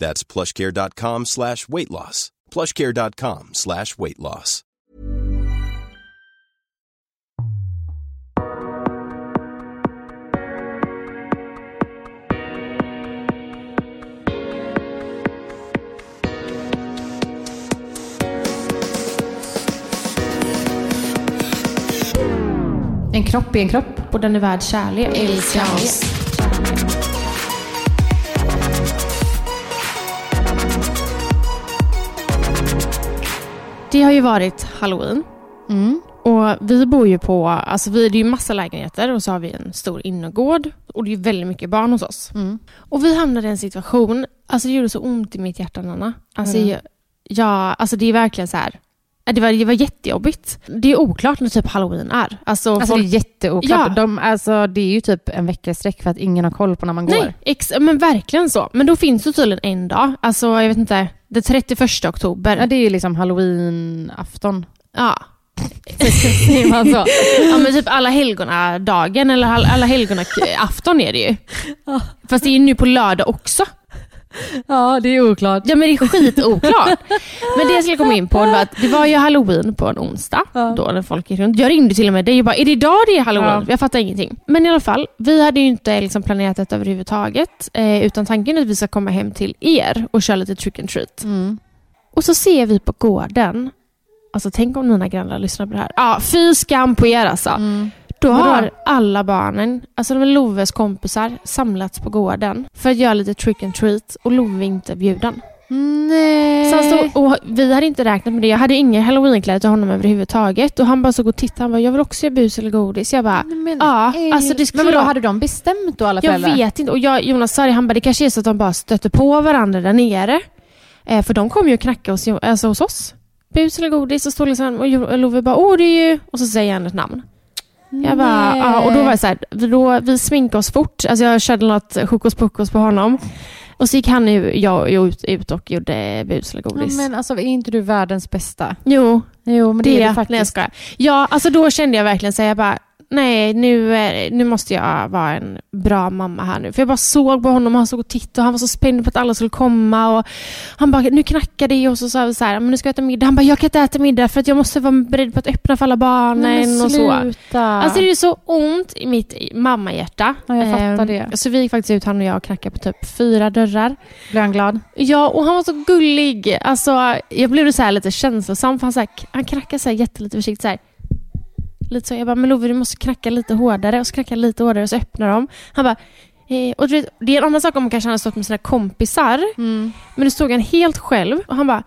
That's plushcare.com slash weight loss. plushcare.com slash weight loss. En kropp är en kropp. Och den är värd kärlek. Älska Det har ju varit halloween. Mm. Och vi bor ju på, alltså vi, det är ju massa lägenheter och så har vi en stor innergård. Och det är ju väldigt mycket barn hos oss. Mm. Och vi hamnade i en situation, alltså det gjorde så ont i mitt hjärta Nanna. Alltså, Mm. jag, jag, alltså det är verkligen så här. Det var, det var jättejobbigt. Det är oklart när typ halloween är. Alltså, Alltså folk, det är jätteoklart. Ja. De, alltså, det är ju typ en vecka sträck för att ingen har koll på när man går. Nej, men verkligen så. Men då finns det tydligen en dag, alltså jag vet inte, det 31 oktober. Ja, det är ju liksom halloween-afton. Ja. Säger man så? ja men typ alla helgona dagen eller all- alla helgona afton är det ju. Fast det är ju nu på lördag också. Ja, det är oklart. Ja men det är skitoklart. men det jag skulle komma in på var att det var ju halloween på en onsdag. Ja. Då när folk gick runt. Jag ringde till och med dig och bara, är det idag det är halloween? Ja. Jag fattar ingenting. Men i alla fall, vi hade ju inte liksom planerat detta överhuvudtaget. Eh, utan tanken är att vi ska komma hem till er och köra lite trick and treat. Mm. Och så ser vi på gården, alltså tänk om mina grannar lyssnar på det här. Ja, fy skam på er alltså. Mm. Då har alla barnen, alltså de Loves kompisar, samlats på gården för att göra lite trick and treat och Love är inte bjuden. Nej. Så han stod, och vi hade inte räknat med det. Jag hade inga halloweenkläder till honom överhuvudtaget. Och han bara såg och tittade. Han bara, jag vill också göra bus eller godis. Jag bara, Men, ja, ej. alltså det skulle Men vara- hade de bestämt då alla jag föräldrar? vet inte. Och jag, Jonas sa det, han bara, det kanske är så att de bara stöter på varandra där nere. Eh, för de kom ju och knackade hos, alltså hos oss. Bus eller godis. Och, stod liksom, och Love bara, åh det är ju... Och så säger han ett namn. Jag bara, Nej. ja, och då var det så här, då, vi sminkade oss fort. Alltså jag körde något hokus pokus på honom. Och så gick han ju, jag ut, ut och gjorde bus eller Ja, godis. men alltså, är inte du världens bästa? Jo, Jo, men det, det, är du faktiskt. Nej, jag skojar. Ja, alltså då kände jag verkligen så här, jag bara, nej, nu, är- nu måste jag vara en bra mamma här nu. För jag bara såg på honom och han såg och tittade och han var så spänd på att alla skulle komma. Och han bara, nu knackar det och så sa vi så här, men nu ska jag äta middag. Han bara, jag kan inte äta middag för att jag måste vara beredd på att öppna för alla barnen Nej, och så. Alltså det är så ont i mitt mammahjärta. Ja, jag fattar Ehm, det. Så vi gick faktiskt ut, han och jag, och knackade på typ fyra dörrar. Blir han glad? Ja, och han var så gullig. Alltså, jag blev så här lite känslosam, för han, så här, han knackade så här jättelite försiktigt. Så här. Lite så, jag bara, men Love du måste knacka lite hårdare. Och så knackade jag lite hårdare och så öppnar de. Han bara, eh, och vet, det är en annan sak om man kanske hade stått med sina kompisar. Mm. Men nu stod han helt själv och han bara,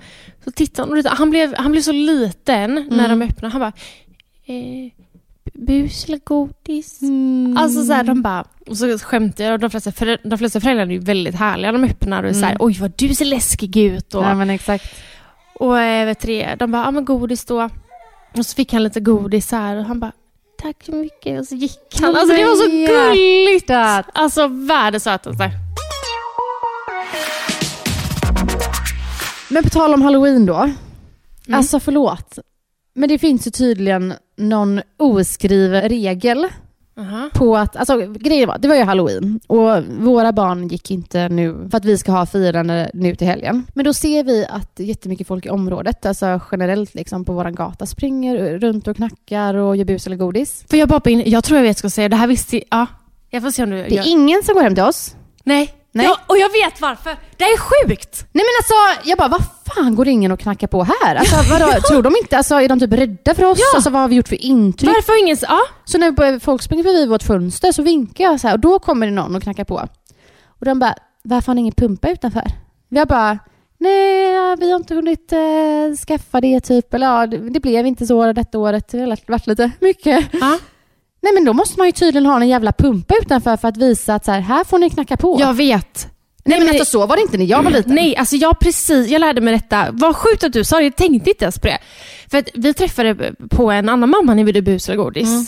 så tittade han och han blev, han blev så liten när de öppnade. Han bara, eh, bus eller godis? Alltså så här, de bara, och så skämtade jag de flesta, förä- de flesta föräldrar är ju väldigt härliga. De öppnar och är så här, Mm. oj vad du ser läskig ut. Och, Ja, men exakt. och eh, vet du de bara, ja men godis då. Och så fick han lite godis här och han bara, tack så mycket. Och så gick han. Alltså det var så gulligt. Alltså världens sötaste. Men på tal om halloween då. Mm. Alltså förlåt. Men det finns ju tydligen någon oskriven regel Aha. på att, alltså grejen var, det var ju halloween och våra barn gick inte nu för att vi ska ha firande nu till helgen. Men då ser vi att jättemycket folk i området, alltså generellt liksom på våran gata, springer runt och knackar och gör bus eller godis. Får jag bara in? Jag tror jag vet vad jag ska säga. Det här visste jag. Ja. Jag får se om du... Det är jag... ingen som går hem till oss. Nej. Nej. Ja, och jag vet varför. Det är sjukt. Nej men alltså, jag bara, vad fan går ingen och knackar på här? Alltså, vadå, Tror de inte, alltså, är de typ rädda för oss? Ja. Alltså, vad har vi gjort för intryck? Varför ingen... Ja. Så när folk springer förbi vårt fönster så vinkar jag så här och då kommer det någon och knackar på. Och de bara, varför har ni ingen pumpa utanför? Jag bara, nej ja, vi har inte hunnit eh, skaffa det typ. Eller ja, det, det blev inte så detta året. Det har varit lite mycket. ja. Nej men då måste man ju tydligen ha en jävla pumpa utanför för att visa att så här, här får ni knacka på. Jag vet. nej men men- alltså så var det inte när jag var liten. Nej, alltså jag precis, jag lärde mig detta. Vad sjukt att du sa det, jag tänkte inte ens på det. För att vi träffade på en annan mamma när vi gjorde bus eller godis. Mm.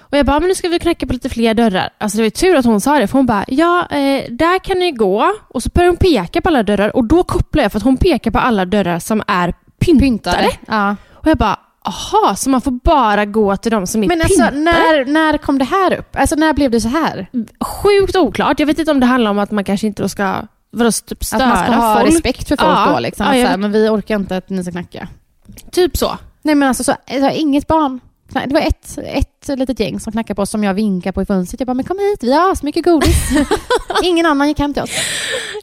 Och jag bara, men nu ska vi knacka på lite fler dörrar. Alltså det var ju tur att hon sa det, för hon bara, ja, eh, där kan ni gå. Och så börjar hon peka på alla dörrar och då kopplar jag för att hon pekar på alla dörrar som är pyntade. Pyntade. Ja. Och jag bara, aha, så man får bara gå till de som är Men alltså när, när kom det här upp? Alltså när blev det så här? Sjukt oklart. Jag vet inte om det handlar om att man kanske inte då ska vadå, typ störa Att man ska ha folk. respekt för folk Ja. då liksom. Ja, så här, men vi orkar inte att ni ska knacka. Typ så. Nej men alltså så, alltså, inget barn. Det var ett, ett litet gäng som knackade på oss som jag vinkade på i fönstret. Jag bara, men kom hit, vi har så mycket godis. Ingen annan gick hem till oss.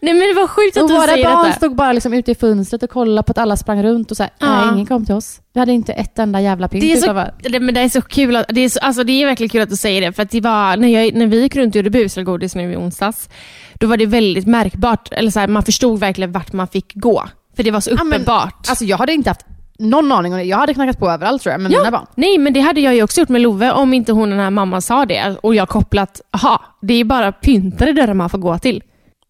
Nej men det var sjukt att Och du våra säger barn detta. stod bara liksom ute i fönstret och kollade på att alla sprang runt och så här, Ja. nej ingen kom till oss. Vi hade inte ett enda jävla pynt Det är, så, det, men det är så kul att, det är, så, alltså det är verkligen kul att du säger det. För att det var, när, jag, när vi gick runt och gjorde bus eller godis nu i onsdags, då var det väldigt märkbart. Eller så här, man förstod verkligen vart man fick gå. För det var så Ja, men- uppenbart. Alltså jag hade inte haft någon aning om det. Jag hade knackat på överallt tror jag med mina barn. Nej, men det hade jag ju också gjort med Love om inte hon den här mamman sa det. Och jag kopplat, aha, det är bara pyntade dörrar man får gå till.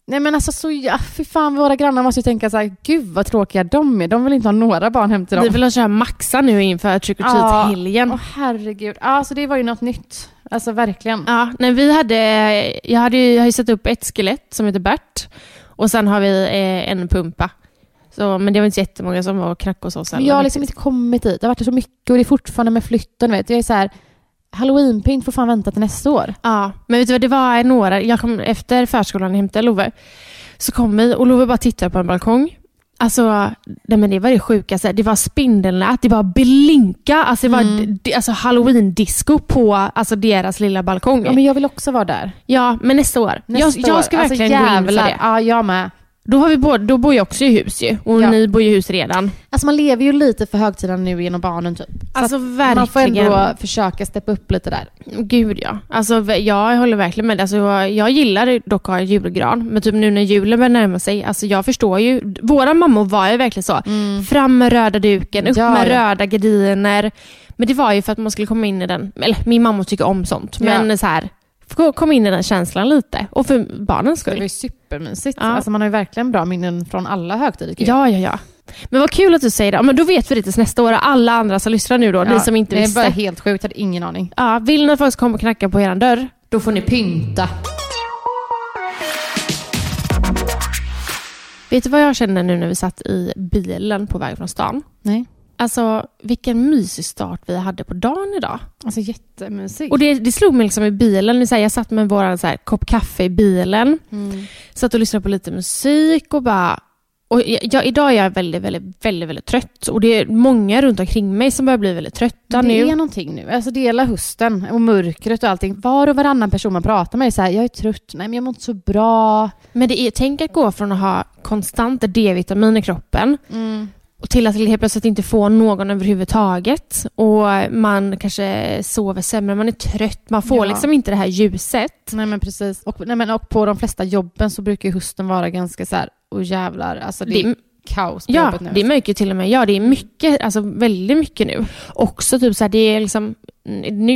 Nej men alltså så, ja, fy fan våra grannar måste ju tänka så här, gud vad tråkiga de är. De vill inte ha några barn hem till dem. Vi vill köra Maxa nu inför trick or treat-helgen. Åh herregud. Ja, så det var ju något nytt. Alltså verkligen. Ja, nej, vi hade, jag, hade ju, jag har ju satt upp ett skelett som heter Bert och sen har vi eh, en pumpa. Så, men det var inte så jättemånga som var och knackade hos oss. Men jag har liksom inte kommit dit. Det har varit så mycket och det är fortfarande med flytten. Vet. Jag är så här, halloweenpynt får fan vänta till nästa år. Ja, men vet du vad, det var några, jag kom efter förskolan och hämtade Love, så kom vi och Love bara tittade på en balkong. Alltså, nej men det var det sjukaste. Det var spindelnät, det var blinka, alltså det var Mm. d- alltså halloween-disco på alltså deras lilla balkong. Ja, men jag vill också vara där. Ja, men nästa år. Nästa jag, jag år. ska Alltså, verkligen gå in för det. Ja, jag med. Då, har vi både, då bor jag också i hus ju, och Ja. ni bor i hus redan. Alltså man lever ju lite för högtiden nu genom barnen typ. Så Alltså verkligen. man får ändå försöka steppa upp lite där. Gud ja. Alltså, jag håller verkligen med. Alltså, jag, gillar dock att ha en julgran, men typ nu när julen börjar närma sig, alltså, jag förstår ju. Våra mammor var ju verkligen så. Fram med röda duken, upp Ja, med ja. röda gardiner. Men det var ju för att man skulle komma in i den, eller min mamma tycker om sånt, men så här, komma in i den känslan lite. Och för barnens Det var skull. ju supermysigt. Ja. Alltså man har ju verkligen bra minnen från alla högtider. Ja, ja, ja. Men vad kul att du säger det. Ja, Men då vet vi det tills nästa år. Alla andra som lyssnar nu då, ni som inte det är visste. bara helt sjukt, jag hade ingen aning. Ja, vill ni att folk ska komma och knacka på er dörr, Då får ni pynta. Vet du vad jag kände nu när vi satt i bilen på väg från stan? Nej. Alltså vilken mysig start vi hade på dagen idag. Alltså jättemysigt. Och det, det slog mig liksom i bilen. Det så här, Jag satt med vår så här, kopp kaffe i bilen. Mm. Satt och lyssnade på lite musik och bara... Och jag, jag, idag är jag väldigt, väldigt, väldigt, väldigt trött. Och det är många runt omkring mig som börjar bli väldigt trötta det nu. är någonting nu. Alltså det hela hösten och mörkret och allting. Var och varannan person man pratar med är så här, jag är trött, nej men jag mår inte så bra. Men det är, tänk att gå från att ha konstant D-vitamin i kroppen Mm. Och till att helt plötsligt inte få någon överhuvudtaget. Och man kanske sover sämre, man är trött, man får Ja. liksom inte det här ljuset. Nej men precis. Och, nej, men, och på de flesta jobben så brukar hösten vara ganska så här, och jävlar, alltså det, Det- är kaos på Ja, jobbet nu. det märker ju till och med jag. Det är mycket, alltså väldigt mycket nu. Också typ så här, det är liksom,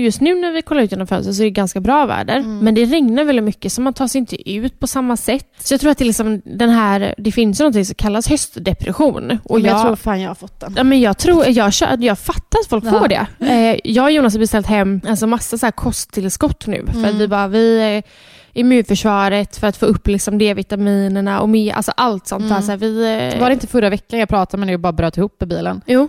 just nu när vi kollar ut genom fönstret så är det ganska bra väder. Mm. Men det regnar väldigt mycket så man tar sig inte ut på samma sätt. Så jag tror att det liksom den här, det finns något som kallas höstdepression. Och jag, jag, tror fan jag har fått den. Ja, men jag, tror, jag, kör, jag fattar att folk Ja. får det. Eh, jag och Jonas har beställt hem alltså massa så här kosttillskott nu. För Mm. vi bara, vi immunförsvaret för att få upp liksom D-vitaminerna och med, alltså allt sånt. Mm. Så här, vi, eh, Var det inte förra veckan jag pratade med dig och bara bröt ihop i bilen? Jo.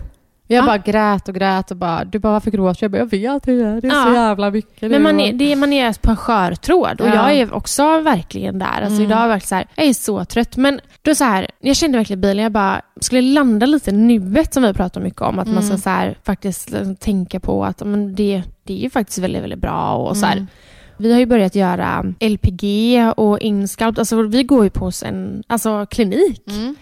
Jag Ja. bara grät och grät och bara, du bara varför gråter jag? bara, Jag vet hur det är, är så Ja. jävla mycket. Men man är, det är, man är på en skör tråd och Ja. jag är också verkligen där. Alltså Mm. idag är jag så här, jag är så trött. Men då så här, jag kände verkligen bilen, jag bara skulle landa lite nuet som vi pratar mycket om. Att man ska Mm. så här, faktiskt liksom tänka på att men det, det är ju faktiskt väldigt, väldigt bra och så här. Mm. Vi har ju börjat göra LPG och inskalpt. Alltså vi går ju på en alltså, klinik Mm.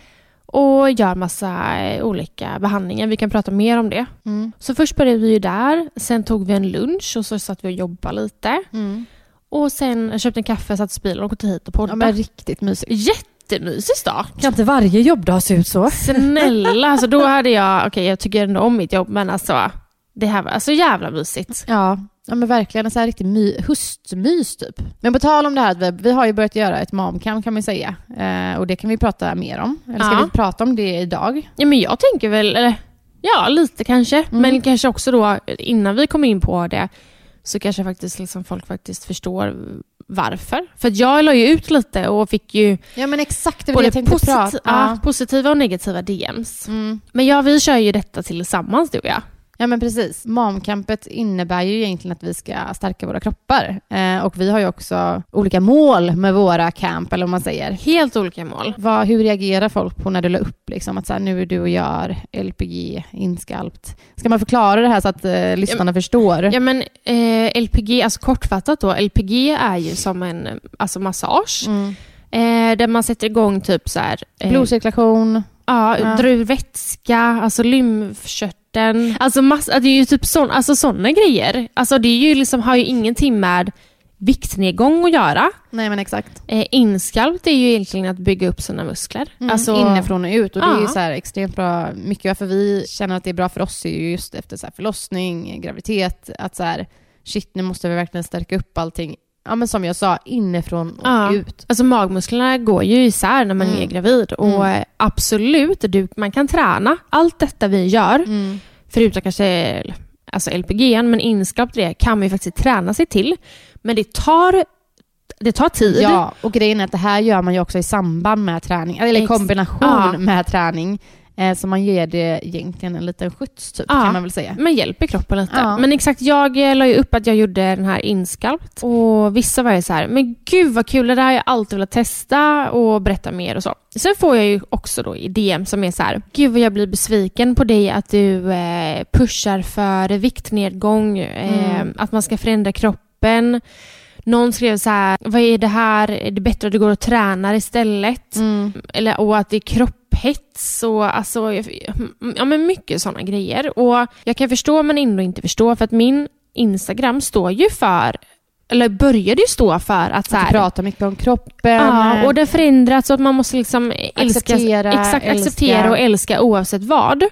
Och gör massa eh, olika behandlingar. Vi kan prata mer om det. Mm. Så först började vi ju där. Sen tog vi en lunch och så satt vi och jobbade lite. Mm. Och sen köpte en kaffe, satt i bilen och åkte hit och Ja, poddade. men riktigt mysigt. Jättemysig start. Kan inte varje jobbdag se ut så? Snälla, alltså då hade jag, okej jag tycker ändå om mitt jobb men alltså det här var så jävla mysigt. Ja, ja men verkligen en så här riktig my, höstmys typ. Men på tal om det här, vi, vi har ju börjat göra ett momcam kan man säga. Eh, och det kan vi prata mer om. Eller ska Ja. vi prata om det idag? Ja men jag tänker väl, eller ja lite kanske, Mm. men kanske också då innan vi kommer in på det så kanske faktiskt liksom folk faktiskt förstår varför. För jag la ju ut lite och fick ju Ja men exakt, det både posit- prata ja, positiva och negativa DMs. Mm. Men ja, vi kör ju detta tillsammans du och jag. Ja men precis. Momcampet innebär ju egentligen att vi ska stärka våra kroppar. Eh, och vi har ju också olika mål med våra camp, eller vad man säger. Helt olika mål. Vad, hur reagerar folk på när du la upp liksom, att så här, nu är du och gör LPG inskalpt? Ska man förklara det här så att eh, lyssnarna förstår? Ja men eh, LPG, alltså kortfattat då, LPG är ju som en alltså massage. Mm. Eh, där man sätter igång typ så här... Eh, Blodcirkulation. Ja, Ja. drar ur vätska, alltså lymfkörteln. Alltså massa, det är ju typ sån, alltså såna grejer. Alltså det är ju liksom, har ju ingenting med viktnedgång att göra. Nej men exakt. Eh, inskalpt är ju egentligen att bygga upp sina muskler. Mm, Alltså, Inifrån och ut. Och det är ju så extremt bra. Mycket varför vi känner att det är bra för oss är ju just efter så förlossning, graviditet, att så här, shit nu måste vi verkligen stärka upp allting. Ja men som jag sa, inifrån och Ja. ut. Alltså magmusklerna går ju isär när man Mm. är gravid. Och Mm. absolut, du, man kan träna. Allt detta vi gör, Mm. förutom kanske alltså LPG, men inskalpt det kan man ju faktiskt träna sig till. Men det tar, det tar tid. Ja, och grejen är att det här gör man ju också i samband med träning, eller i kombination Ja. med träning. Eh, så man ger det egentligen en liten skjuts typ, Ja. kan man väl säga. Men hjälper kroppen lite. Ja. Men exakt, jag eh, la ju upp att jag gjorde den här inskalpt. Och vissa var ju så här, men gud vad kul, det där har jag alltid velat testa och berätta mer och så. Sen får jag ju också då i DM som är så här, gud vad jag blir besviken på dig att du eh, pushar för viktnedgång, eh, Mm. att man ska förändra kroppen. Någon skrev så här, vad är det här, är det bättre att du går och tränar istället? Mm. eller, och att det är kropphets och alltså, ja, men mycket sådana grejer. Och jag kan förstå men ändå inte förstå för att min Instagram står ju för, eller började ju stå för att så Att här, prata mycket om kroppen. Ja, och det har förändrats så att man måste liksom älska, Acceptera, exakt, älska. acceptera och älska oavsett vad.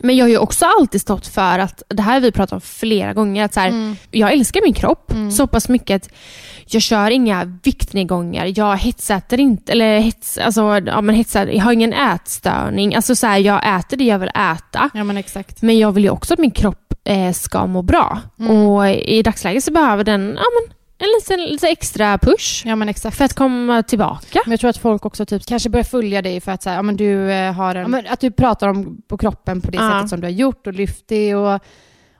Men jag har ju också alltid stått för att, det här har vi pratat om flera gånger, att så här, Mm. jag älskar min kropp Mm. så pass mycket att jag kör inga viktnedgångar, jag hetsäter inte, eller hets, alltså, ja, men hetsar, jag har ingen ätstörning. Alltså så här, jag äter det jag vill äta. Ja men exakt. Men jag vill ju också att min kropp eh, ska må bra. Mm. Och i dagsläget så behöver den ja, men, en liten, lite extra push Ja men exakt. för att komma tillbaka. Men jag tror att folk också typ kanske börjar följa dig för att, så här, ja, men du, eh, har en, ja, men att du pratar om på kroppen på det Ja. sättet som du har gjort och lyft det och,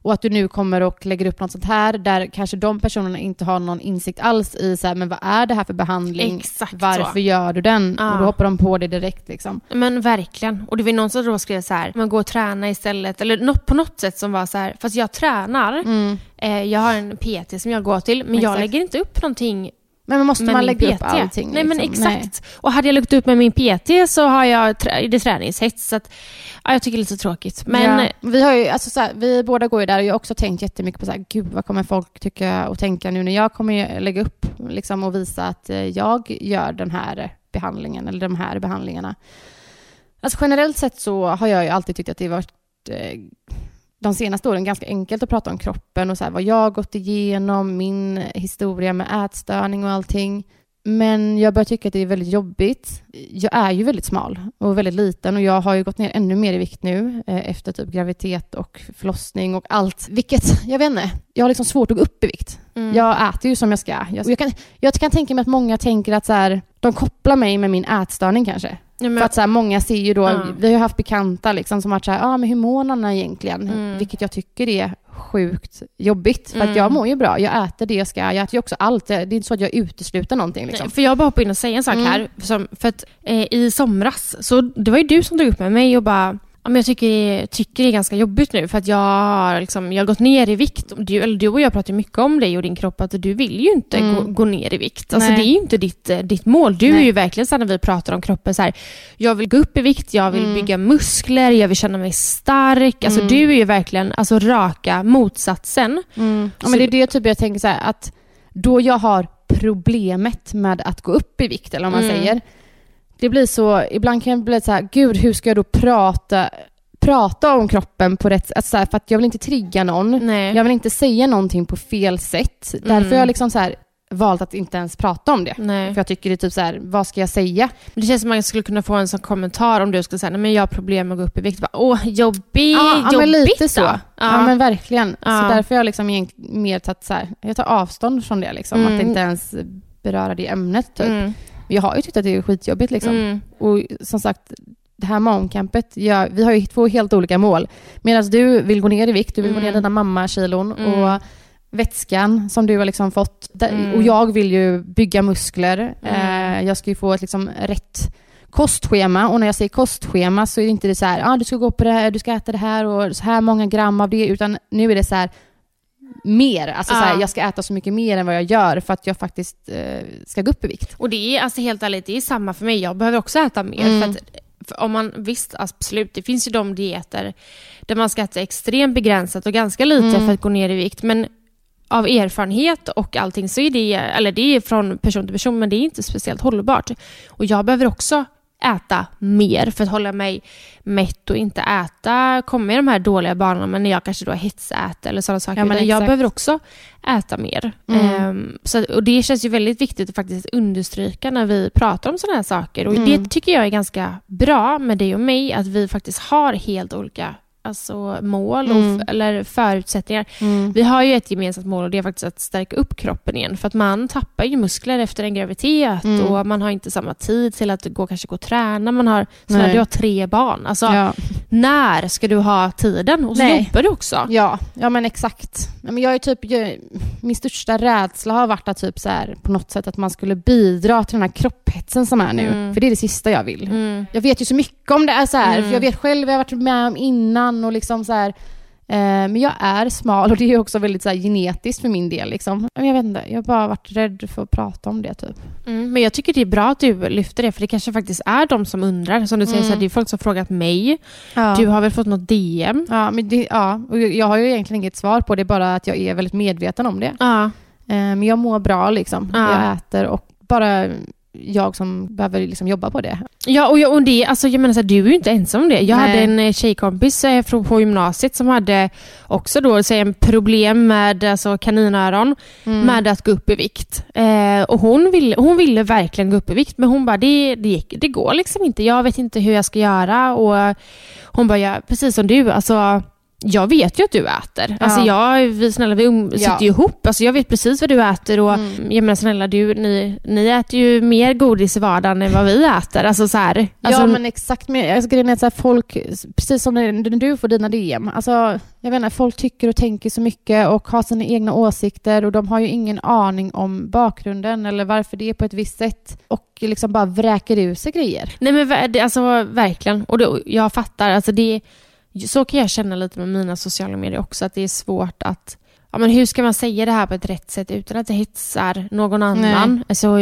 och att du nu kommer och lägger upp något sånt här där kanske de personerna inte har någon insikt alls i så här, men vad är det här för behandling? Exakt Varför så. gör du den? Ja. Och då hoppar de på det direkt liksom. Men verkligen. Och det var någon som då skrev så här, man går och tränar istället. Eller något, på något sätt som var så här, fast jag tränar. Mm. Eh, jag har en PT som jag går till, men jag Exakt. lägger inte upp någonting Men måste man lägga PT. upp allting? Nej men liksom? exakt. Och hade jag lagt upp med min PT så har jag trä- det träningshets. Så att, ja, jag tycker det är lite tråkigt. Men ja. vi, har ju, alltså, så här, vi båda går ju där och jag har också tänkt jättemycket på så här, gud vad kommer folk tycka och tänka nu när jag kommer lägga upp liksom, och visa att eh, jag gör den här behandlingen eller de här behandlingarna. Alltså generellt sett så har jag ju alltid tyckt att det varit eh, de senaste åren ganska enkelt att prata om kroppen och så här, vad jag har gått igenom, min historia med ätstörning och allting. Men jag börjar tycka att det är väldigt jobbigt. Jag är ju väldigt smal och väldigt liten och jag har ju gått ner ännu mer i vikt nu eh, efter typ graviditet och förlossning och allt. Vilket, jag vet inte, jag har liksom svårt att gå upp i vikt. mm. Jag äter ju som jag ska. Jag, jag, kan, jag kan tänka mig att många tänker att så här, de kopplar mig med min ätstörning kanske. Men, För att så här, många ser ju då, Ja. vi har ju haft bekanta liksom, som har varit så här, ah, men hur mår Nanna egentligen? Mm. Vilket jag tycker är sjukt jobbigt. För att Mm. jag mår ju bra, jag äter det jag ska, jag äter ju också allt. Det är inte så att jag utesluter någonting liksom. Nej, För jag bara hoppa in och säga en sak Mm. här. Som, för att eh, i somras, så det var ju du som drog upp med mig och bara Ja, men jag tycker, tycker det är ganska jobbigt nu för att jag har, liksom, jag har gått ner i vikt. Du, eller du och jag pratar mycket om dig och din kropp att du vill ju inte Mm. gå, gå ner i vikt. Alltså, Nej. det är ju inte ditt, eh, ditt mål. Du är Nej. ju verkligen så när vi pratar om kroppen så här, jag vill gå upp i vikt, jag vill Mm. bygga muskler, jag vill känna mig stark. Alltså Mm. du är ju verkligen alltså, raka motsatsen. Ja, Så men det är det typ jag tänker så här, att då jag har problemet med att gå upp i vikt, eller vad man Mm. säger. Det blir så, ibland kan det bli så här, gud hur ska jag då prata, prata om kroppen på rätt sätt? Alltså för att jag vill inte trigga någon. Nej. Jag vill inte säga någonting på fel sätt. Därför Mm. har jag liksom så här valt att inte ens prata om det. Nej. För jag tycker det är typ så här, vad ska jag säga? Det känns som att man skulle kunna få en sån kommentar om du skulle säga nej men jag har problem med att gå upp i vikt. Bara, Åh, jobbig, ja, jobbigt men lite så. Ja. Ja. men verkligen. Ja. Så därför har jag liksom mer tagit så här, jag tar avstånd från det liksom. Mm. Att inte ens beröra det ämnet typ. Mm. Jag har ju tyckt att det är skitjobbigt liksom. Mm. Och som sagt, det här momcampet, ja, vi har ju två helt olika mål. Medan du vill gå ner i vikt, du vill gå ner Mm. dina mammakilon Mm. och vätskan som du har liksom fått. Mm. Och jag vill ju bygga muskler. Mm. Eh, jag ska ju få ett liksom rätt kostschema och när jag säger kostschema så är det inte det så här, ah, du ska gå på det här, du ska äta det här och så här många gram av det, utan nu är det så här mer. Alltså så här, Ja. jag ska äta så mycket mer än vad jag gör för att jag faktiskt eh, ska gå upp i vikt. Och det är alltså helt ärligt, det är samma för mig. Jag behöver också äta mer. Mm. För att, för om man, visst, absolut, det finns ju de dieter där man ska äta extremt begränsat och ganska lite Mm. för att gå ner i vikt. Men av erfarenhet och allting så är det, eller det är från person till person, men det är inte speciellt hållbart. Och jag behöver också äta mer för att hålla mig mätt och inte äta, komma i de här dåliga banorna, men när jag kanske då hetsäter eller sådana saker. Ja, men jag behöver också äta mer. Mm. Ehm, så, och det känns ju väldigt viktigt att faktiskt understryka när vi pratar om sådana här saker. Och Mm. det tycker jag är ganska bra med dig och mig, att vi faktiskt har helt olika alltså, mål och, Mm. f- eller förutsättningar. Vi har ju ett gemensamt mål och det är faktiskt att stärka upp kroppen igen. För att man tappar ju muskler efter en graviditet Mm. och man har inte samma tid till att gå, kanske gå och träna. Man har, så Nej. du har tre barn. Alltså, Ja. När ska du ha tiden? Och så Nej. jobbar du också. Ja, ja men exakt. Men jag är typ, jag, min största rädsla har varit att typ så här, på något sätt att man skulle bidra till den här kropphetsen som är nu. Mm. För det är det sista jag vill. Mm. Jag vet ju så mycket om det är så här, Mm. för jag vet själv vad jag har varit med om innan och liksom så här. Eh, men jag är smal och det är också väldigt så här, genetiskt för min del. Liksom. Jag vet inte, jag har bara varit rädd för att prata om det typ. Mm, men jag tycker det är bra att du lyfter det, för det kanske faktiskt är de som undrar. Som du säger, Mm. så här, det är folk som har frågat mig. Ja. Du har väl fått något DM? Ja, men det, ja, och jag jag har ju egentligen inget svar på det, bara att jag är väldigt medveten om det. Ja. Eh, Men jag mår bra liksom. Ja. Jag äter och bara jag som behöver liksom jobba på det. Ja, och, jag, och det, alltså, jag menar så här, du är ju inte ensam om det. Jag Nej. hade en eh, tjejkompis eh, från, på gymnasiet som hade också då, säg, en problem med alltså, kaninöron, Mm. med att gå upp i vikt. Eh, och hon ville, hon ville verkligen gå upp i vikt, men hon bara, det, det, gick, det går liksom inte. Jag vet inte hur jag ska göra. Och hon bara, ja, precis som du, alltså jag vet ju att du äter. Ja. Alltså jag, vi snälla, vi um, sitter Ja. ju ihop. Alltså jag vet precis vad du äter och Mm. jag menar snälla, du, ni, ni äter ju mer godis i vardagen än vad vi äter. Alltså så här, alltså, ja men exakt, men alltså, grejen är att så här, folk, precis som när, när du får dina DM, alltså, jag vet inte, folk tycker och tänker så mycket och har sina egna åsikter och de har ju ingen aning om bakgrunden eller varför det är på ett visst sätt och liksom bara vräker ur sig grejer. Nej men alltså verkligen. Och det, jag fattar. Alltså det, så kan jag känna lite med mina sociala medier också. Att det är svårt att... Ja, men hur ska man säga det här på ett rätt sätt utan att det hetsar någon annan? Alltså,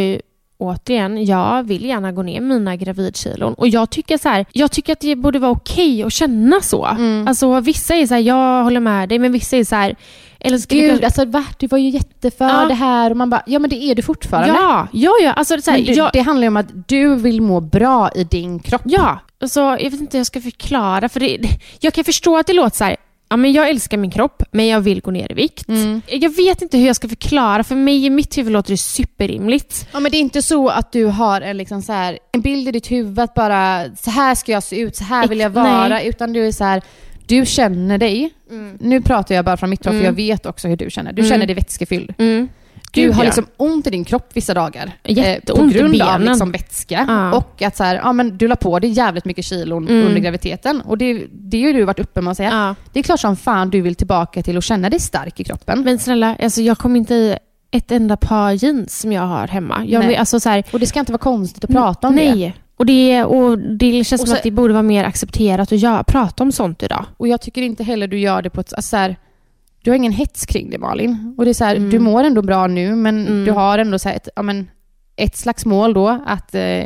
återigen, jag vill gärna gå ner mina gravidkilon. Och jag tycker så här, jag tycker att det borde vara okej att känna så. Mm. Alltså vissa är så här, jag håller med dig, men vissa är så här... Eller skulle Gud, kanske- alltså va? Du var ju jätteför Ja. det här och man bara, ja men det är du fortfarande. Ja, ja, ja. Alltså, så här, du, jag, Det handlar ju om att du vill må bra i din kropp. Ja, alltså, jag vet inte hur jag ska förklara. För det, det- jag kan förstå att det låter så här, ja, men jag älskar min kropp, men jag vill gå ner i vikt. Mm. Jag vet inte hur jag ska förklara. För mig i mitt huvud låter det superrimligt. Ja, men det är inte så att du har en, liksom så här, en bild i ditt huvud att bara så här ska jag se ut, så här vill jag vara. nej. Utan du är så här, du känner dig. Nu pratar jag bara från mitt håll Mm. för jag vet också hur du känner. Du Mm. känner dig vätskefylld. Mm. Du Gud, har ja. liksom ont i din kropp vissa dagar. eh, på grund av liksom vätska. Ja. Och att så här, ja, men du la på dig jävligt mycket kilon Mm. under graviditeten. Och det, det har ju du varit uppe med att säga. Ja. Det är klart som fan du vill tillbaka till att känna dig stark i kroppen. Men snälla, alltså, jag kommer inte i ett enda par jeans som jag har hemma. Jag Nej. alltså, så här, Och det ska inte vara konstigt att prata om det. Och det, och det känns Och som så- att det borde vara mer accepterat att göra, prata om sånt idag. Och jag tycker inte heller du gör det på ett... Alltså så här, du har ingen hets kring det Malin. Och det är så här, Mm. du mår ändå bra nu men Mm. du har ändå så här ett, ja, men, ett slags mål då att eh,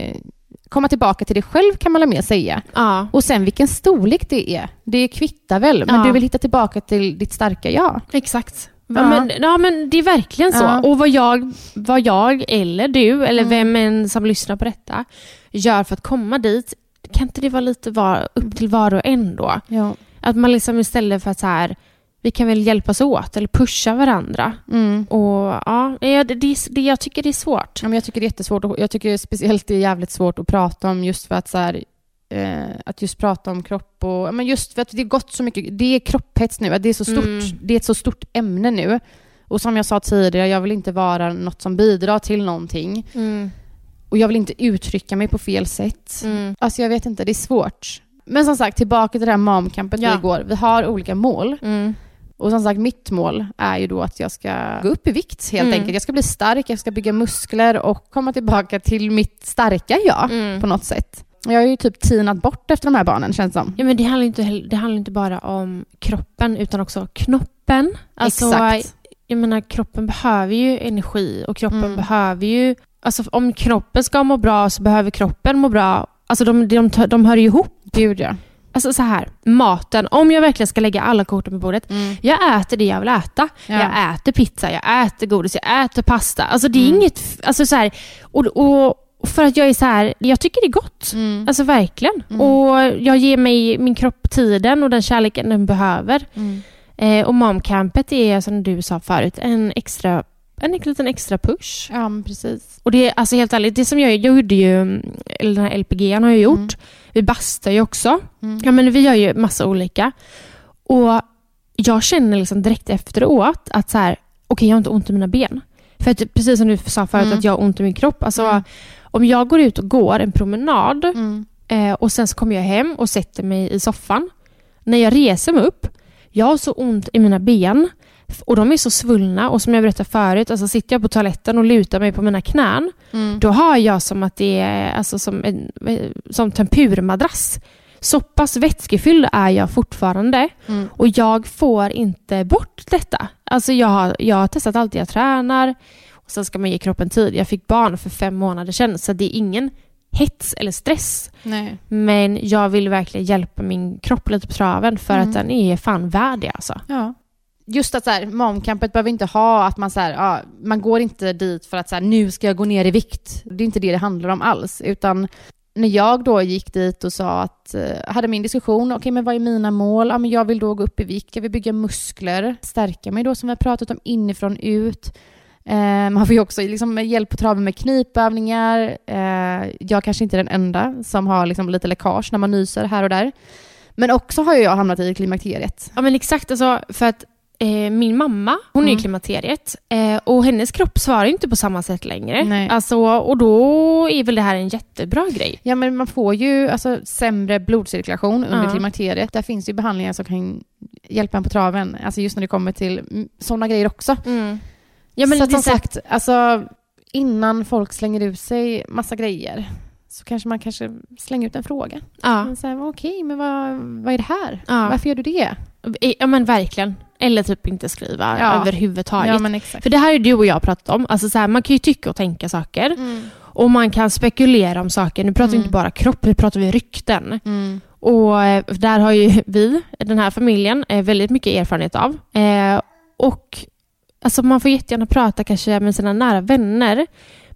komma tillbaka till dig själv kan man väl mer säga. Ja. Och sen vilken storlek det är, det kvittar väl. Men Ja. du vill hitta tillbaka till ditt starka jag. Exakt. Ja. Men, ja, men det är verkligen så. Och vad jag, vad jag eller du, eller Mm. vem än som lyssnar på detta, gör för att komma dit, kan inte det vara lite var, upp till var och en då? Ja. Att man liksom istället för att så här, vi kan väl hjälpas åt eller pusha varandra. Mm. Och ja, det, det, det, jag tycker det är svårt. Ja, men jag tycker det är jättesvårt. och Jag tycker speciellt det är jävligt svårt att prata om just för att så här, eh, att just prata om kropp och men just för att det har gått så mycket. Det är kropphets nu. Det är så stort. Mm. Det är ett så stort ämne nu. Och som jag sa tidigare, jag vill inte vara något som bidrar till någonting. Mm. Och jag vill inte uttrycka mig på fel sätt. Mm. Alltså jag vet inte, det är svårt. Men som sagt, tillbaka till det här momcampet Ja. vi går. Vi har olika mål. Mm. Och som sagt, mitt mål är ju då att jag ska gå upp i vikt helt Mm. enkelt. Jag ska bli stark, jag ska bygga muskler och komma tillbaka till mitt starka jag Mm. på något sätt. Jag har ju typ tinat bort efter de här barnen känns det som. Ja, men det handlar inte, det handlar inte bara om kroppen utan också knoppen. Alltså, Exakt. Jag menar, kroppen behöver ju energi och kroppen Mm. behöver ju... Alltså om kroppen ska må bra så behöver kroppen må bra. Alltså de, de, de hör ju ihop. Gud ja. Alltså så här, maten. Om jag verkligen ska lägga alla korten på bordet. Jag äter det jag vill äta. Ja. Jag äter pizza, jag äter godis, jag äter pasta. Alltså det är Mm. inget... Alltså så här, och, och och för att jag är så här, jag tycker det är gott. Mm. Alltså verkligen. Mm. Och jag ger mig min kropp tiden och den kärleken den behöver. Mm. Eh, och momcampet är som du sa förut, en extra en liten extra push. Ja, precis. Och det är alltså helt ärligt, det som jag, jag gjorde ju, eller den här LPG'n har jag gjort. Mm. Vi bastar ju också. Mm. Ja men vi gör ju massa olika. Och jag känner liksom direkt efteråt att så här, okej jag har inte ont i mina ben. För att, precis som du sa förut Mm. att jag har ont i min kropp. Alltså Mm. om jag går ut och går en promenad Mm. Eh, och sen så kommer jag hem och sätter mig i soffan. När jag reser mig upp, jag har så ont i mina ben och de är så svullna och som jag berättade förut, alltså sitter jag på toaletten och lutar mig på mina knän, Mm. då har jag som att det är alltså som en som tempurmadrass. Så pass vätskefylld är jag fortfarande Mm. och jag får inte bort detta. Alltså jag har, jag har testat allt, jag tränar och sen ska man ge kroppen tid. Jag fick barn för fem månader sedan så det är ingen hets eller stress. Nej. Men jag vill verkligen hjälpa min kropp lite på traven för Mm. att den är fan värd det alltså. Ja. Just att så här, momcampet behöver inte ha att man så här, ja, man går inte dit för att så här, nu ska jag gå ner i vikt. Det är inte det det handlar om alls. Utan när jag då gick dit och sa att, eh, hade min diskussion, okej men vad är mina mål? Ja men jag vill då gå upp i vikt, jag vill bygga muskler, stärka mig då som vi har pratat om inifrån ut. Eh, man får ju också liksom hjälp på traven med knipövningar. Eh, jag kanske inte är den enda som har liksom lite läckage när man nyser här och där. Men också har jag hamnat i klimakteriet. Ja men exakt, alltså, för att eh, min mamma, hon är Mm. i klimakteriet eh, och hennes kropp svarar inte på samma sätt längre. Nej. Alltså, och då är väl det här en jättebra grej. Ja, men man får ju alltså, sämre blodcirkulation under Ja. klimakteriet. Där finns ju behandlingar som kan hjälpa en på traven. Alltså just när det kommer till mm, sådana grejer också. Ja, men så att är som sagt, alltså, innan folk slänger ut sig massa grejer så kanske man kanske slänger ut en fråga. Ja, Men så här, Okej, men vad, vad är det här? ja. Varför gör du det? Ja men verkligen. Eller typ inte skriva Ja. överhuvudtaget. Ja. För det här är du och jag pratat om. Alltså så här, man kan ju tycka och tänka saker. Mm. Och man kan spekulera om saker. Nu pratar vi Mm. inte bara kropp, nu pratar vi rykten. Mm. Och eh, där har ju vi, den här familjen, eh, väldigt mycket erfarenhet av. Eh, och alltså man får jättegärna prata kanske med sina nära vänner.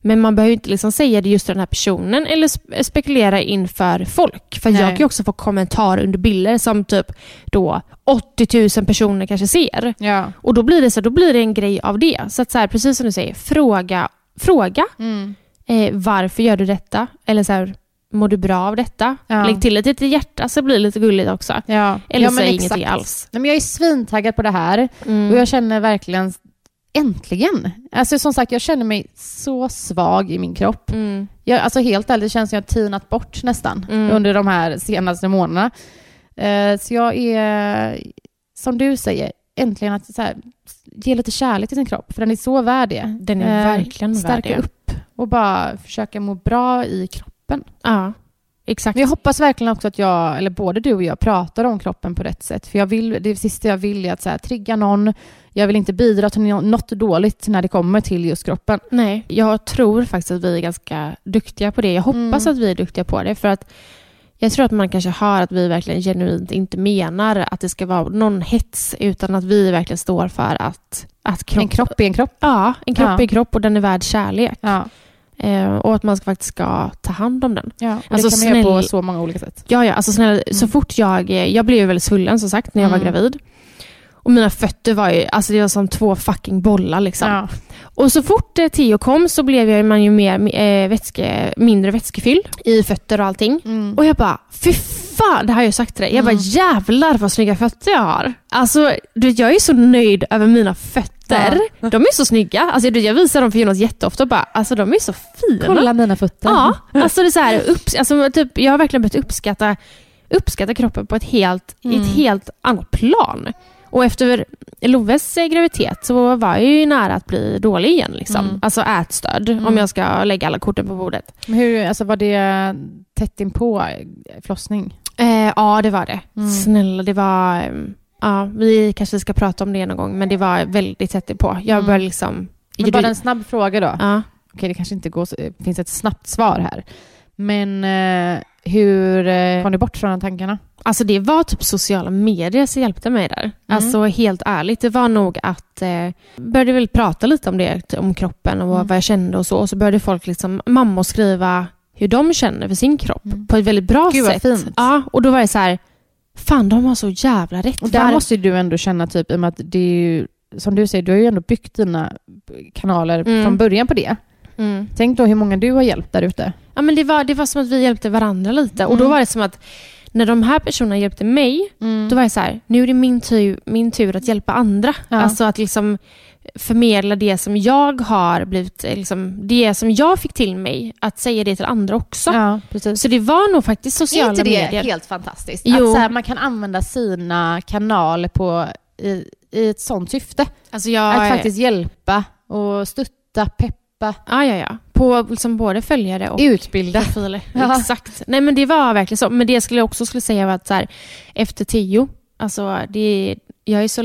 Men man behöver inte liksom säga det just till den här personen eller spe- spekulera inför folk. För jag Nej. kan ju också få kommentarer under bilder som typ då 80 000 personer kanske ser. Ja. Och då blir det så, då blir det en grej av det. Så att så här, precis som du säger, fråga, fråga Mm. eh, varför gör du detta? Eller så här, mår du bra av detta? Ja. Lägg till ett litet hjärta så blir det lite gulligt också. Ja. Eller ja, säg ingenting alls. Nej, men jag är svintaggad på det här. Mm. Och jag känner verkligen, äntligen! Alltså som sagt, jag känner mig så svag i min kropp. Mm. Jag, alltså helt ärligt, det känns som jag tinat bort nästan Mm. under de här senaste månaderna. Eh, så jag är, som du säger, äntligen att så här, ge lite kärlek till sin kropp, för den är så värd det. Den är verkligen värd Stärka det. upp och bara försöka må bra i kroppen. Ja. Exakt. Men jag hoppas verkligen också att jag, eller både du och jag, pratar om kroppen på rätt sätt. För jag vill, det sista jag vill är att så här, trigga någon. Jag vill inte bidra till nå- något dåligt när det kommer till just kroppen. Nej, jag tror faktiskt att vi är ganska duktiga på det. Jag hoppas Mm. att vi är duktiga på det. För att jag tror att man kanske hör att vi verkligen genuint inte menar att det ska vara någon hets, utan att vi verkligen står för att, att kropp... En kropp är en kropp. Ja, en kropp Ja. är kropp och den är värd kärlek. Ja. Eh, och att man ska, faktiskt ska ta hand om den. Ja. Och Alltså, det kan man göra på snäll- så många olika sätt. Ja, ja, alltså snälla, så Mm. fort jag... Jag blev väldigt svullen som sagt när jag var Mm. gravid. Och mina fötter var ju, alltså det var som två fucking bollar liksom. Ja. Och så fort eh, Theo kom så blev jag, man ju mer, eh, vätske, mindre vätskefylld i fötter och allting. Mm. Och jag bara, fy fan, det har jag sagt till dig. Jag bara, Mm. jävlar vad snygga fötter jag har. Alltså, du, jag är så nöjd över mina fötter. Ja. De är så snygga. Alltså, jag visar dem för Jonas jätteofta och bara, alltså de är så fina. Kolla mina fötter. Ja, alltså det är så här, upps, alltså, typ, jag har verkligen börjat uppskatta, uppskatta kroppen på ett helt, Mm. ett helt annat plan. Och efter Loves graviditet så var jag ju nära att bli dålig igen. Liksom. Mm. Alltså ätstörd, Mm. om jag ska lägga alla korten på bordet. Men hur, alltså var det tätt inpå förlossning? Eh, ja, det var det. Mm. Snälla, det var... ehm, Ja, vi kanske ska prata om det någon gång, men det var väldigt tätt på. Jag Mm. började liksom... Men bara en snabb fråga då. ja. Okej, det kanske inte går, så- det finns ett snabbt svar här. Men eh, hur eh, kom du bort från de tankarna? Alltså det var typ sociala medier som hjälpte mig där. Alltså helt ärligt, det var nog att eh, började väl prata lite om det, om kroppen och Mm. vad jag kände och så. Och så började folk liksom, mammor skriva hur de känner för sin kropp Mm. på ett väldigt bra Gud, sätt. fint. Ja, och då var det så här, fan de har så jävla rätt. Och där Var- måste du ändå känna typ, i och med att det är ju, som du säger, du har ju ändå byggt dina kanaler Mm. från början på det. Mm. Tänk då hur många du har hjälpt där ute. Ja, men det, var, det var som att vi hjälpte varandra lite. Och då Mm. var det som att när de här personerna hjälpte mig, då var det så här, nu är det min tur, min tur att hjälpa andra. Ja. Alltså att liksom förmedla det som jag har blivit, eh, liksom, det som jag fick till mig, att säga det till andra också. Ja. Så det var nog faktiskt sociala är inte det medier. helt fantastiskt? Jo. Att så här, man kan använda sina kanaler på, i, i ett sånt syfte. Alltså jag, Att faktiskt hjälpa och stötta, peppa, Ja, ja, ja. På liksom både följare och utbilda. profiler. Ja. Exakt. Nej men det var verkligen så. Men det jag skulle också skulle säga var att så här, efter tio, alltså det, jag, är så,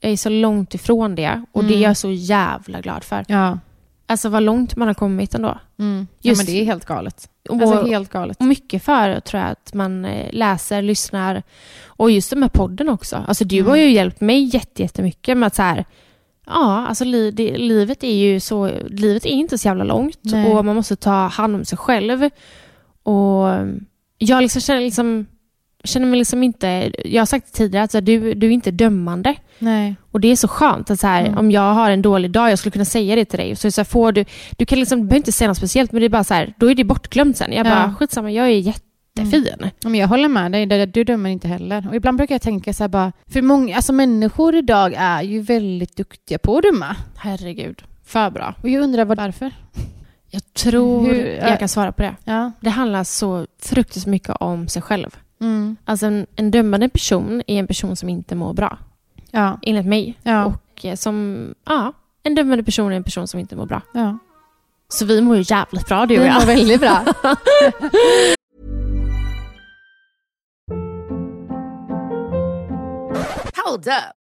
jag är så långt ifrån det och det är Mm. jag så jävla glad för. Ja. Alltså vad långt man har kommit ändå. Mm. ja, Just- men det är helt galet. Och, Alltså helt galet. och mycket för tror jag att man eh, läser, lyssnar och just den här podden också. Alltså du Mm. har ju hjälpt mig jätte- jättemycket med att så här, ja, alltså li, det, livet är ju så, livet är inte så jävla långt Nej. och man måste ta hand om sig själv. Och jag liksom känner, liksom, känner mig liksom inte, jag har sagt det tidigare, att så här, du, du är inte dömande. Nej. Och det är så skönt att så här, Mm. om jag har en dålig dag, jag skulle kunna säga det till dig. Så, så här, får du, du kan liksom, du behöver inte säga något speciellt, men det är bara så här, då är det bortglömt sen. Jag Ja. bara, skitsamma, jag är jättefin. Ja, Men jag håller med dig, du dömer inte heller. Och ibland brukar jag tänka så här bara, för många, alltså människor idag är ju väldigt duktiga på att döma. Herregud, för bra. Och jag undrar varför? Jag tror Hur- jag kan svara på det. Ja. Det handlar så fruktansvärt mycket om sig själv. Mm. Alltså en, en dömande person är en person som inte mår bra, Ja. enligt mig. Ja. Och eh, som, ja, en dömande person är en person som inte mår bra. ja. Så vi mår ju jävligt bra du och jag. var väldigt bra. Hold up.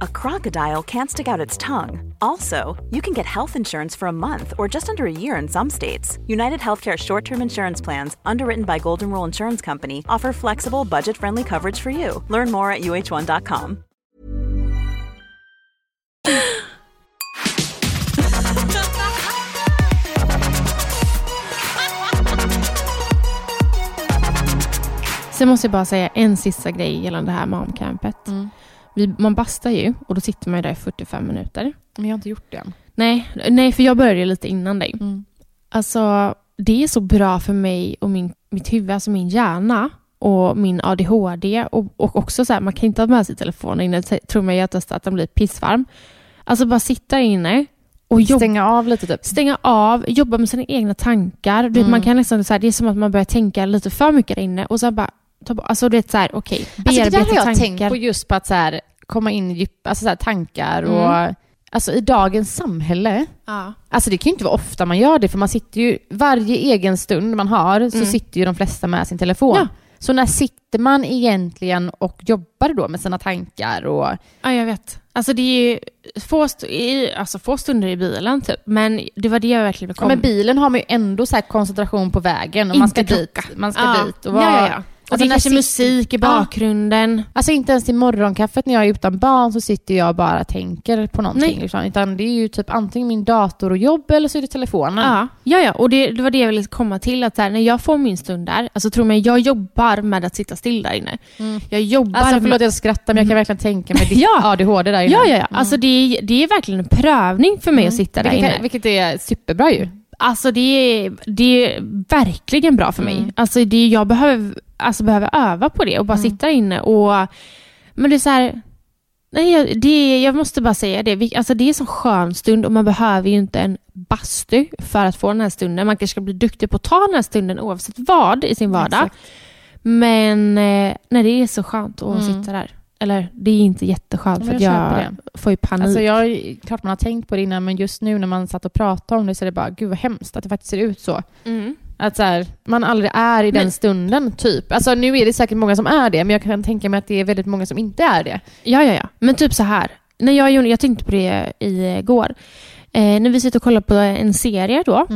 a crocodile can't stick out its tongue. Also, you can get health insurance for a month or just under a year in some states. United Healthcare short term insurance plans, underwritten by Golden Rule Insurance Company, offer flexible, budget friendly coverage for you. Learn more at uh1.com. Sen måste jag bara säga en sista grej gällande det här momcampet. Mm. Vi, man bastar ju och då sitter man ju där i 45 minuter. Men jag har inte gjort det än. Nej, nej för jag började lite innan dig. Mm. Alltså, det är så bra för mig och min, mitt huvud, alltså min hjärna, och min ADHD och, och också så här, man kan inte ha med sig telefonen inne. Tror mig jag testat att den blir pissvarm. Alltså bara sitta inne och jobba. Stänga av lite typ. Stänga av, jobba med sina egna tankar. Mm. man kan liksom, så här, det är som att man börjar tänka lite för mycket där inne och sen bara ta bort, alltså du vet såhär, okej, Alltså det bearbeta där har jag tankar. tänkt på just på att så här, komma in i djup, alltså så här, tankar Mm. och alltså i dagens samhälle. Ja. Alltså det kan ju inte vara ofta man gör det för man sitter ju, varje egen stund man har så Mm. sitter ju de flesta med sin telefon. Ja. Så när sitter man egentligen och jobbar då med sina tankar och ja, jag vet. Alltså det är ju få, st- i, alltså, få stunder i bilen typ, men det var det jag verkligen Ja, kom. men bilen har man ju ändå så här koncentration på vägen och man ska Inte dit. klocka. Man ska ja. dit och vara... ja, ja, ja. Alltså, det kanske musik i Ja. bakgrunden. Alltså inte ens i morgonkaffet när jag är utan barn så sitter jag bara och tänker på någonting. Liksom. Utan det är ju typ antingen min dator och jobb eller så är det telefonen. Ja, ja, ja. och det, det var det jag ville komma till. Att här, när jag får min stund där, alltså tro mig, jag jobbar med att sitta still där inne. Mm. Jag jobbar Alltså med... förlåt jag skrattar men jag kan verkligen tänka mig ditt Ja. ADHD där inne. Ja, ja, ja. Alltså det är, det är verkligen en prövning för mig att sitta där vilket, inne. vilket är superbra ju. Alltså det är, det är verkligen bra för mig. Mm. Alltså det, jag behöver, alltså behöver öva på det och bara Mm. sitta inne och... Men det är så här... Nej, det, jag måste bara säga det. Alltså det är en sån skön stund och man behöver ju inte en bastu för att få den här stunden. Man kanske ska bli duktig på att ta den här stunden oavsett vad i sin vardag. Exakt. Men eh, nej, det är så skönt att Mm. sitta där. Eller det är inte jätteskönt för att jag jag, får ju panik. Alltså jag, klart man har tänkt på det innan men just nu när man satt och pratade om det så är det bara gud vad hemskt att det faktiskt ser ut så. mm. Att så här, man aldrig är i den Men- stunden typ. Alltså nu är det säkert många som är det men jag kan tänka mig att det är väldigt många som inte är det. Ja, ja, ja. Men typ så här. När jag, gjorde- jag tänkte på det igår. Eh, när vi sitter och kollar på en serie då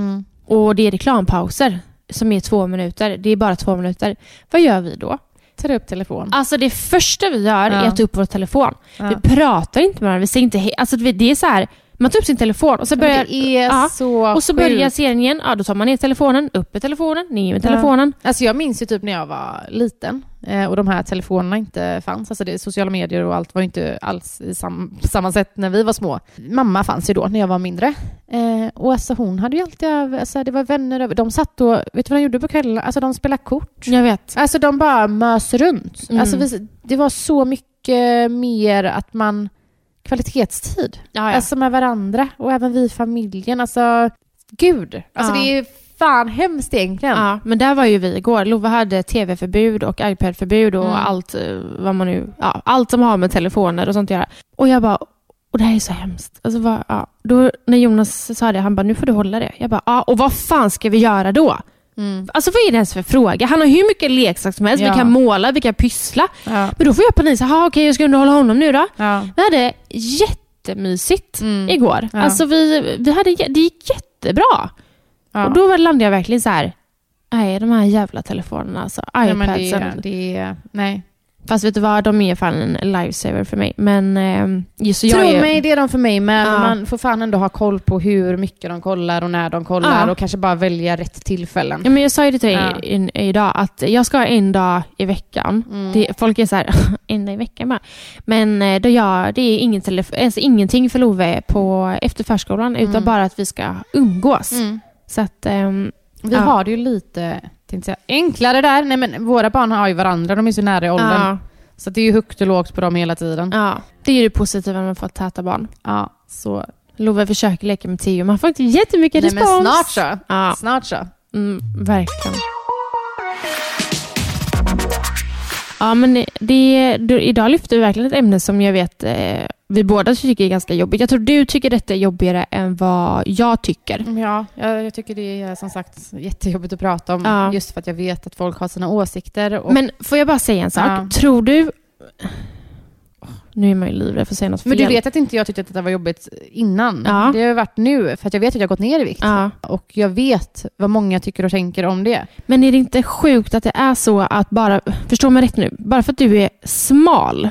och det är reklampauser som är två minuter. Det är bara två minuter. Vad gör vi då? Tar upp telefon. Alltså det första vi gör Ja. är att ta upp vår telefon. Ja. Vi pratar inte med varandra. Vi säger inte hej. Alltså det är så här. Man tar upp sin telefon och så börjar... Ja. så Och så börjar serien igen. Ja, då tar man ner telefonen, upp med telefonen, ner med Ja. telefonen. Alltså jag minns ju typ när jag var liten eh, och de här telefonerna inte fanns. Alltså det, sociala medier och allt var inte alls i sam, samma sätt när vi var små. Mamma fanns ju då när jag var mindre. Eh, och alltså hon hade ju alltid, alltså det var vänner över. De satt och, vet du vad de gjorde på kvällen? Alltså de spelade kort. Jag vet. Alltså de bara mös runt. Mm. Alltså vi, det var så mycket mer att man, kvalitetstid. Ja, ja. Alltså med varandra och även vi i familjen. Alltså gud. Alltså Ja. det är fan hemskt egentligen. Ja, men där var ju vi igår. Love hade tv-förbud och iPad-förbud och Mm. allt eh, vad man nu, ja, allt som har med telefoner och sånt att göra. Och jag bara, och det här är så hemskt. Alltså, vad, ja. då, när Jonas sa det, han bara, nu får du hålla det. Jag bara, ja, och vad fan ska vi göra då? Mm. Alltså vad är det ens för fråga? Han har hur mycket leksaker som helst, Ja. vi kan måla, vi kan pyssla. Ja. Men då får jag panik, jaha okej jag ska underhålla honom nu då. Ja. Vi hade jättemysigt Mm. igår. Ja. Alltså vi, vi hade, det gick jättebra. Ja. Och då landade jag verkligen så här. Nej, de här jävla telefonerna alltså. ja, det, iPadsen. är- det är... Nej. Fast vet du vad, de är fan en lifesaver för mig. Men eh, just så jag Tro är... mig, det är de för mig med. Ja. Man får fan ändå ha koll på hur mycket de kollar och när de kollar Ja. och kanske bara välja rätt tillfällen. Ja, men jag sa ju det till dig Ja. i, i, idag, att jag ska ha en dag i veckan. Mm. Det, folk är så här, en dag i veckan bara. Men eh, då jag, det är ingen telefo- alltså ingenting för Love på, efter förskolan, utan Mm. bara att vi ska umgås. Mm. Så att, ehm, Vi har det ju lite tänkte jag, enklare där. Nej, men våra barn har ju varandra, de är så nära i åldern. ja, Så det är ju högt och lågt på dem hela tiden. ja, det är ju det positiva med att få täta barn. Ja, så. Love försöker leka med Theo, man får inte jättemycket Nej, men respons. snart så. Ja, Snart så. mm, verkligen. Ja, men det, du, idag lyfter vi verkligen ett ämne som jag vet eh, vi båda tycker är ganska jobbigt. Jag tror du tycker detta är jobbigare än vad jag tycker. Ja, jag, jag tycker det är som sagt jättejobbigt att prata om. Ja. Just för att jag vet att folk har sina åsikter. Och, Men får jag bara säga en sak? Ja. Tror du... Nu är man ju livrädd för att säga något fel. men du vet att inte jag tyckte att det var jobbigt innan. Ja. Det har ju varit nu, för att jag vet att jag har gått ner i vikt. Ja. Och jag vet vad många tycker och tänker om det. Men är det inte sjukt att det är så att bara... Förstå mig rätt nu. Bara för att du är smal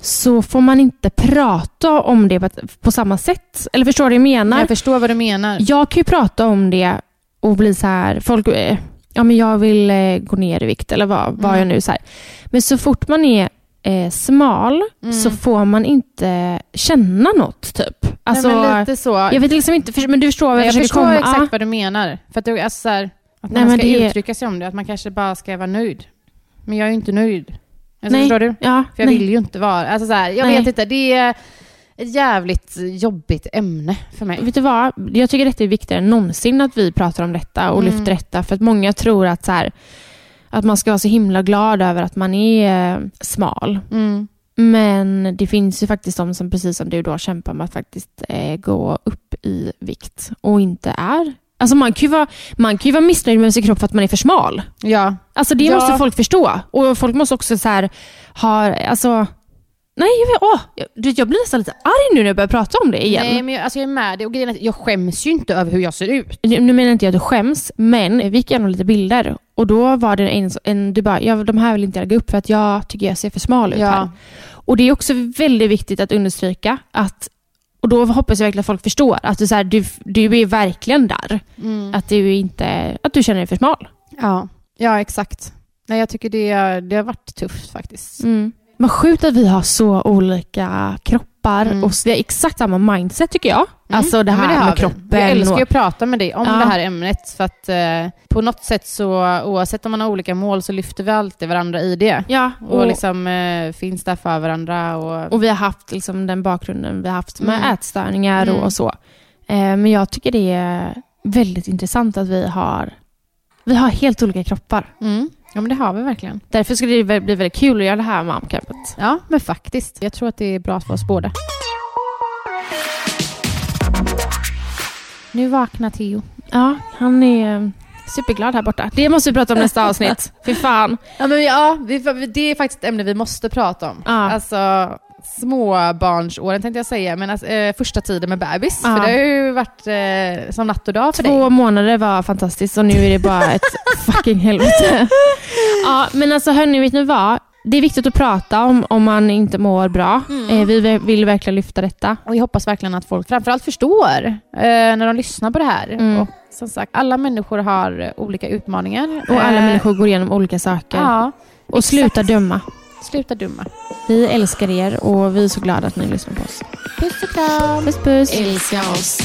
så får man inte prata om det på, samma sätt. Eller förstår du vad jag menar? Jag förstår vad du menar. Jag kan ju prata om det och bli så här, folk, eh, ja men jag vill eh, gå ner i vikt eller vad, vad Mm. jag nu så här. Men så fort man är eh, smal Mm. så får man inte känna något typ. Alltså, Nej, men lite så. jag vet liksom inte, men du förstår vad jag, jag försöker förstår komma. exakt vad du menar. För att, det är så här, att Nej, man ska det uttrycka sig om det, att man kanske bara ska vara nöjd. Men jag är ju inte nöjd. Alltså, Nej. Förstår du? Ja, För jag nej. vill ju inte vara... Alltså så här, jag Nej. vet inte, det är ett jävligt jobbigt ämne för mig. Vet du vad? Jag tycker detta är viktigare än någonsin att vi pratar om detta och Mm. lyfter detta. För att många tror att, så här, att man ska vara så himla glad över att man är eh, smal. Mm. Men det finns ju faktiskt de som precis som du då kämpar med att faktiskt eh, gå upp i vikt och inte är... Alltså man kan ju vara, man kan ju vara missnöjd med sin kropp för att man är för smal. Ja. Alltså det Ja. måste folk förstå. Och folk måste också så här ha, alltså... Nej, jag, vet, åh, jag, du jag blir nästan lite arg nu när jag börjar prata om det igen. Nej, men jag, alltså jag är med dig. Och grejen är att jag skäms ju inte över hur jag ser ut. Nu nu menar inte jag att du skäms, men vi gick igenom lite bilder och då var det en, en du bara, ja, de här vill inte jag lägga upp för att jag tycker jag ser för smal ut Ja. här. Och det är också väldigt viktigt att understryka att, och då hoppas jag verkligen att folk förstår, att du, så här, du, du är verkligen där. Att du inte, att du känner dig för smal. Ja, ja exakt. Nej, jag tycker det, det har varit tufft faktiskt. Mm. Vad sjukt att vi har så olika kroppar Mm. och vi har exakt samma mindset tycker jag. Alltså det Ja, men här har med vi. kroppen. Jag älskar och- att prata med dig om Ja. det här ämnet. För att eh, på något sätt så, oavsett om man har olika mål, så lyfter vi alltid varandra i det. Ja, Och, och, liksom eh, finns där för varandra. Och, och vi har haft liksom den bakgrunden vi har haft med Mm. ätstörningar Mm. och så. Eh, men jag tycker det är väldigt intressant att vi har, vi har helt olika kroppar. Ja, men det har vi verkligen. Därför skulle det bli väldigt kul att göra det här momcampet. Ja, men faktiskt. Jag tror att det är bra för oss båda. Nu vaknar Theo. Ja, han är superglad här borta. Det måste vi prata om nästa avsnitt. Fy fan. Ja, men ja, det är faktiskt ett ämne vi måste prata om. Ja. Alltså småbarnsåren tänkte jag säga, men alltså, eh, första tiden med bebis. Ja. För det har ju varit eh, som natt och dag för Två dig. månader var fantastiskt och nu är det bara ett fucking helvete. Ja, men alltså hörni, vet ni vad? Det är viktigt att prata om om man inte mår bra. Eh, vi vill verkligen lyfta detta. Och jag hoppas verkligen att folk framförallt förstår eh, när de lyssnar på det här. Mm. Och som sagt, alla människor har eh, olika utmaningar. Och alla Eh, människor går igenom olika saker. Ja, och sluta döma. Sluta dumma. Vi älskar er och vi är så glada att ni lyssnar på oss. Puss och kram. Puss puss. Älska oss.